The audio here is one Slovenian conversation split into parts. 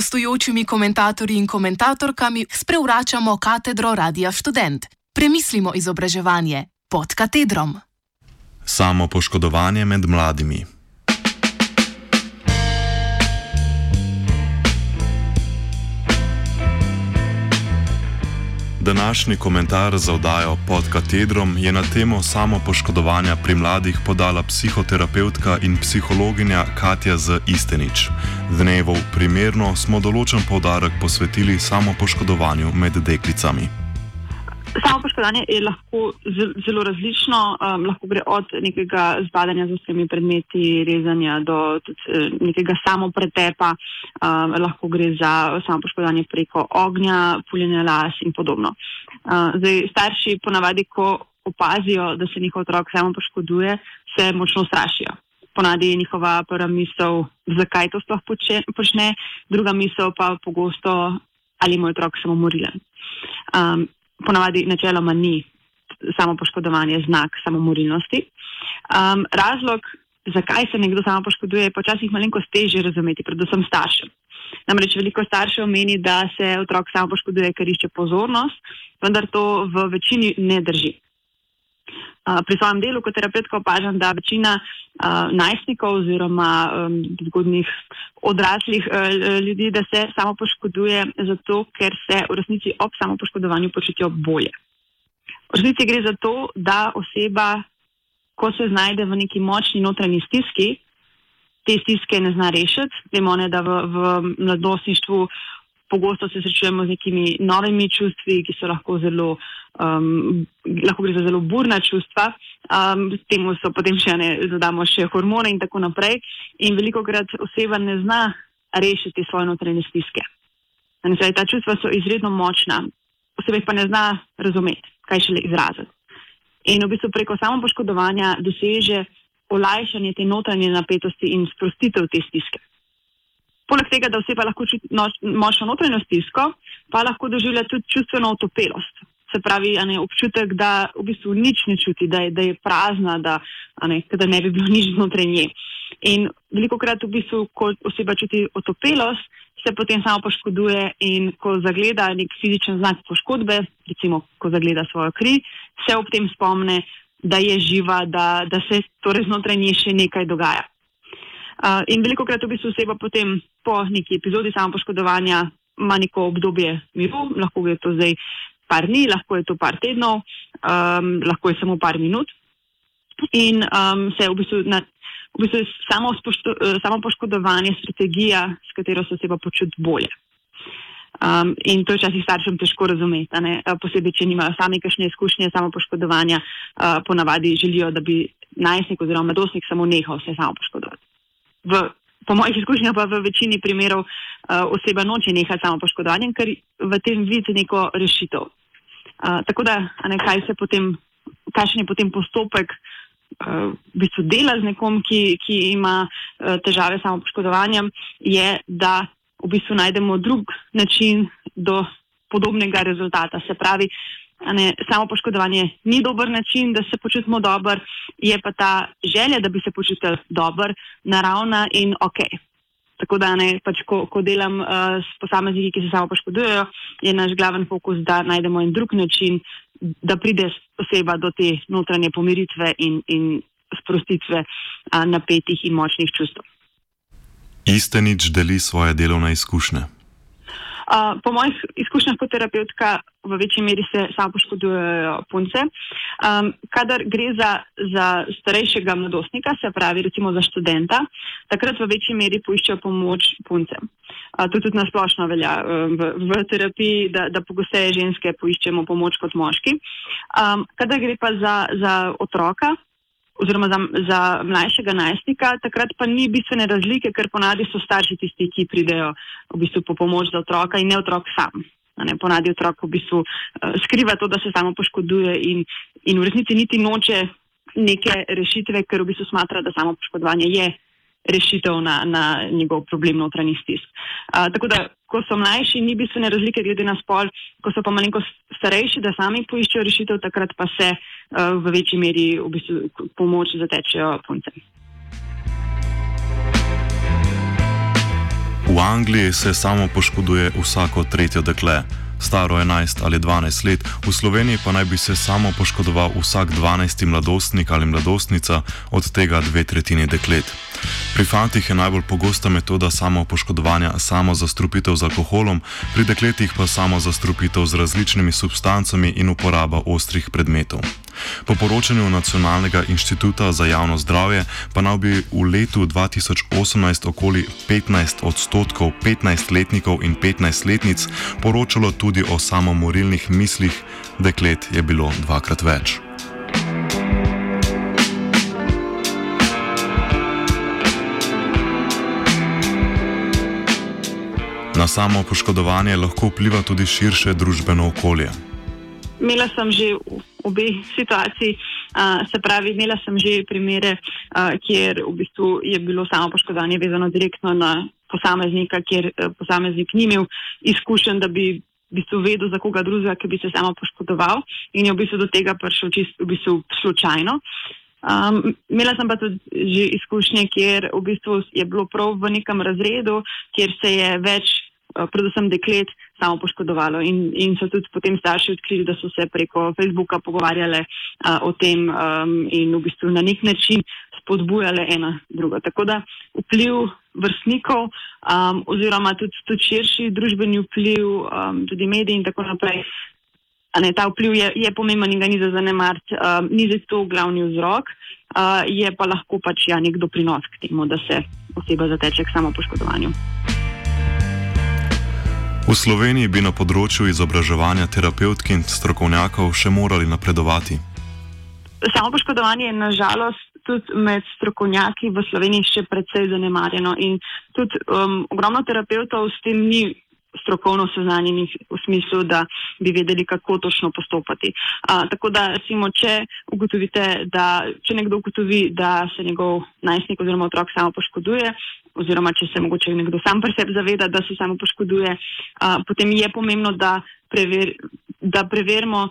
gostujočimi komentatorji in komentatorkami sprevračamo katedro Radia Student. Premislimo izobraževanje pod katedrom. Samo poškodovanje med mladimi. Današnji komentar za oddajo pod katedrom je na temo samopoškodovanja pri mladih podala psihoterapeutka in psihologinja Katja Z. Istenič. Dnevov primerno smo določen povdarek posvetili samopoškodovanju med deklicami. Samo poškodovanje je lahko zelo različno, um, lahko gre od nekega zbadanja z vsemi predmeti, rezanja do tudi, eh, nekega samopretepa, um, lahko gre za samo poškodovanje preko ognja, puljenja las in podobno. Uh, zdaj, starši ponavadi, ko opazijo, da se njihov otrok samo poškoduje, se močno strašijo. Ponadi je njihova prva misel, zakaj to sploh počne, druga misel pa pogosto, ali je moj otrok samomorilen. Um, ponavadi načeloma ni samo poškodovanje znak samomorilnosti. Um, razlog, zakaj se nekdo samo poškoduje, je počasih malenkost težje razumeti, predvsem staršem. Namreč veliko staršev meni, da se otrok samo poškoduje, ker išče pozornost, vendar to v večini ne drži. Uh, pri svojem delu kot terapeutka opažam, da večina uh, najstnikov oziroma um, zgodnih odraslih uh, ljudi, da se samo poškoduje zato, ker se v resnici ob samo poškodovanju počutijo bolje. V resnici gre za to, da oseba, ko se znajde v neki močni notranji stiski, te stiske ne zna rešiti. Vemo, da v, v mladostništvu pogosto se srečujemo z nekimi novimi čustvi, ki so lahko zelo, um, lahko gre za zelo burna čustva. Um, temu so potem še ne, dodamo še hormone in tako naprej. In veliko krat oseba ne zna rešiti svoje notranje stiske. Zdaj, ta čustva so izredno močna, oseba jih pa ne zna razumeti, kaj šele izraziti. In v bistvu preko samopoškodovanja doseže olajšanje te notranje napetosti in sprostitev te stiske. Poleg tega, da oseba lahko čuti močno notranjo stisko, pa lahko doživlja tudi čustveno otopelost. Se pravi, ne, občutek, da v bistvu nič ne čuti, da je, da je prazna, da ne, da ne bi bilo nič znotraj nje. In veliko krat, v bistvu, ko oseba čuti otopelost, se potem samo poškoduje in ko zagleda nek fizičen znak poškodbe, recimo, ko zagleda svojo kri, se ob tem spomne, da je živa, da, da se torej znotraj nje še nekaj dogaja. Uh, in veliko krat v bistvu oseba potem po neki epizodi samopoškodovanja ima neko obdobje miru, lahko je to zdaj par dni, lahko je to par tednov, um, lahko je samo par minut. In um, se v bistvu, na, v bistvu samo, spošto, samo poškodovanje strategija, s katero se oseba počuti bolje. Um, in to je včasih staršem težko razumeti, posebej, če nimajo sami kakšne izkušnje samo poškodovanja, uh, ponavadi želijo, da bi najstnik oziroma mladostnik samo nehal se samo poškodovati v, po mojih izkušnjah pa v večini primerov uh, oseba noče nehati samo poškodovanjem, ker v tem vidi neko rešitev. Uh, tako da, ne, kaj se potem, kakšen je potem postopek uh, v bistvu dela z nekom, ki, ki ima uh, težave samo poškodovanjem, je, da v bistvu najdemo drug način do podobnega rezultata. Se pravi, Ne, samo poškodovanje ni dober način, da se počutimo dobro, je pa ta želja, da bi se počutili dobro, naravna in ok. Tako da, ne, pač, ko, ko delam uh, s posamezniki, ki se samo poškodujejo, je naš glaven fokus, da najdemo en drug način, da pride oseba do te notranje pomiritve in, in sprostitve uh, napetih in močnih čustev. Iste nič deli svoje delovne izkušnje po mojih izkušnjah kot terapeutka, v večji meri se samo poškodujejo punce. Um, kadar gre za, za starejšega mladostnika, se pravi recimo za študenta, takrat v večji meri poiščejo pomoč punce. Uh, to tudi nasplošno velja um, v, v terapiji, da, da pogosteje ženske poiščemo pomoč kot moški. Um, kadar gre pa za, za otroka, oziroma za, za mlajšega najstnika, takrat pa ni bistvene razlike, ker ponadi so starši tisti, ki pridejo v bistvu po pomoč za otroka in ne otrok sam. Ne, ponadi otrok v bistvu uh, skriva to, da se samo poškoduje in, in v resnici niti noče neke rešitve, ker v bistvu smatra, da samo poškodovanje je rešitev na, na njegov problem notranjih stisk. Uh, tako da, ko so mlajši, ni bistvene razlike glede na spol, ko so pa malenko starejši, da sami poiščejo rešitev, takrat pa se v večji meri v bistvu pomoč zatečejo punce. V Angliji se samo poškoduje vsako tretje dekle staro 11 ali 12 let, v Sloveniji pa naj bi se samo poškodoval vsak 12 mladostnik ali mladostnica, od tega dve tretjini deklet. Pri fantih je najbolj pogosta metoda samo poškodovanja samo zastrupitev z alkoholom, pri dekletih pa samo zastrupitev z različnimi substancami in uporaba ostrih predmetov. Po poročanju Nacionalnega inštituta za javno zdravje pa naj bi v letu 2018 okoli 15 odstotkov 15-letnikov in 15-letnic poročalo tudi o samomorilnih mislih, deklet je bilo dvakrat več. Na samo poškodovanje lahko vpliva tudi širše družbeno okolje. Imela sem že v obeh situacij, uh, se pravi, imela sem že primere, uh, kjer v bistvu je bilo samo poškodovanje vezano direktno na posameznika, kjer uh, posameznik ni imel izkušenj, da bi v bistvu vedel, za koga drugega, ki bi se samo poškodoval in je v bistvu do tega prišel čisto v bistvu slučajno. Um, imela sem pa tudi že izkušnje, kjer v bistvu je bilo prav v nekem razredu, kjer se je več Eh, predvsem deklet, samo poškodovalo. In, in so tudi potem starši odkrili, da so se preko Facebooka pogovarjali uh, o tem um, in v bistvu na nek način spodbujali ena druga. Tako da vpliv vrstnikov um, oziroma tudi, tudi širši družbeni vpliv, um, tudi mediji in tako naprej. Ne, ta vpliv je, je pomemben in ga ni za zanemariti, um, ni za to glavni vzrok, uh, je pa lahko pač ja, nek doprinos k temu, da se oseba zateče k samopoškodovanju. V Sloveniji bi na področju izobraževanja terapeutk in strokovnjakov še morali napredovati. Samo poškodovanje je nažalost tudi med strokovnjaki v Sloveniji še precej zanemarjeno in tudi um, ogromno terapeutov s tem ni strokovno seznanjenih v smislu, da bi vedeli, kako točno postopati. A, tako da, recimo, če ugotovite, da če nekdo ugotovi, da se njegov najstnik oziroma otrok samo poškoduje, oziroma če se mogoče nekdo sam pri sebi zaveda, da se samo poškoduje, a, potem je pomembno, da, prever, da preverimo,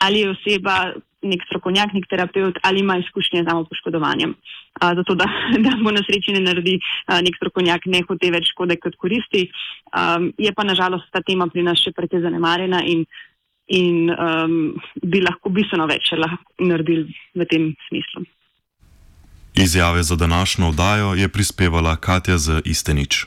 ali je oseba nek strokovnjak, nek terapeut ali ima izkušnje z samo poškodovanjem. A, zato, da, da bo na sreči ne naredi a, nek strokovnjak ne hote več škode kot koristi. A, je pa nažalost ta tema pri nas še precej zanemarjena in, in um, bi lahko bistveno več naredili v tem smislu. Izjave za današnjo oddajo je prispevala Katja z Istenič.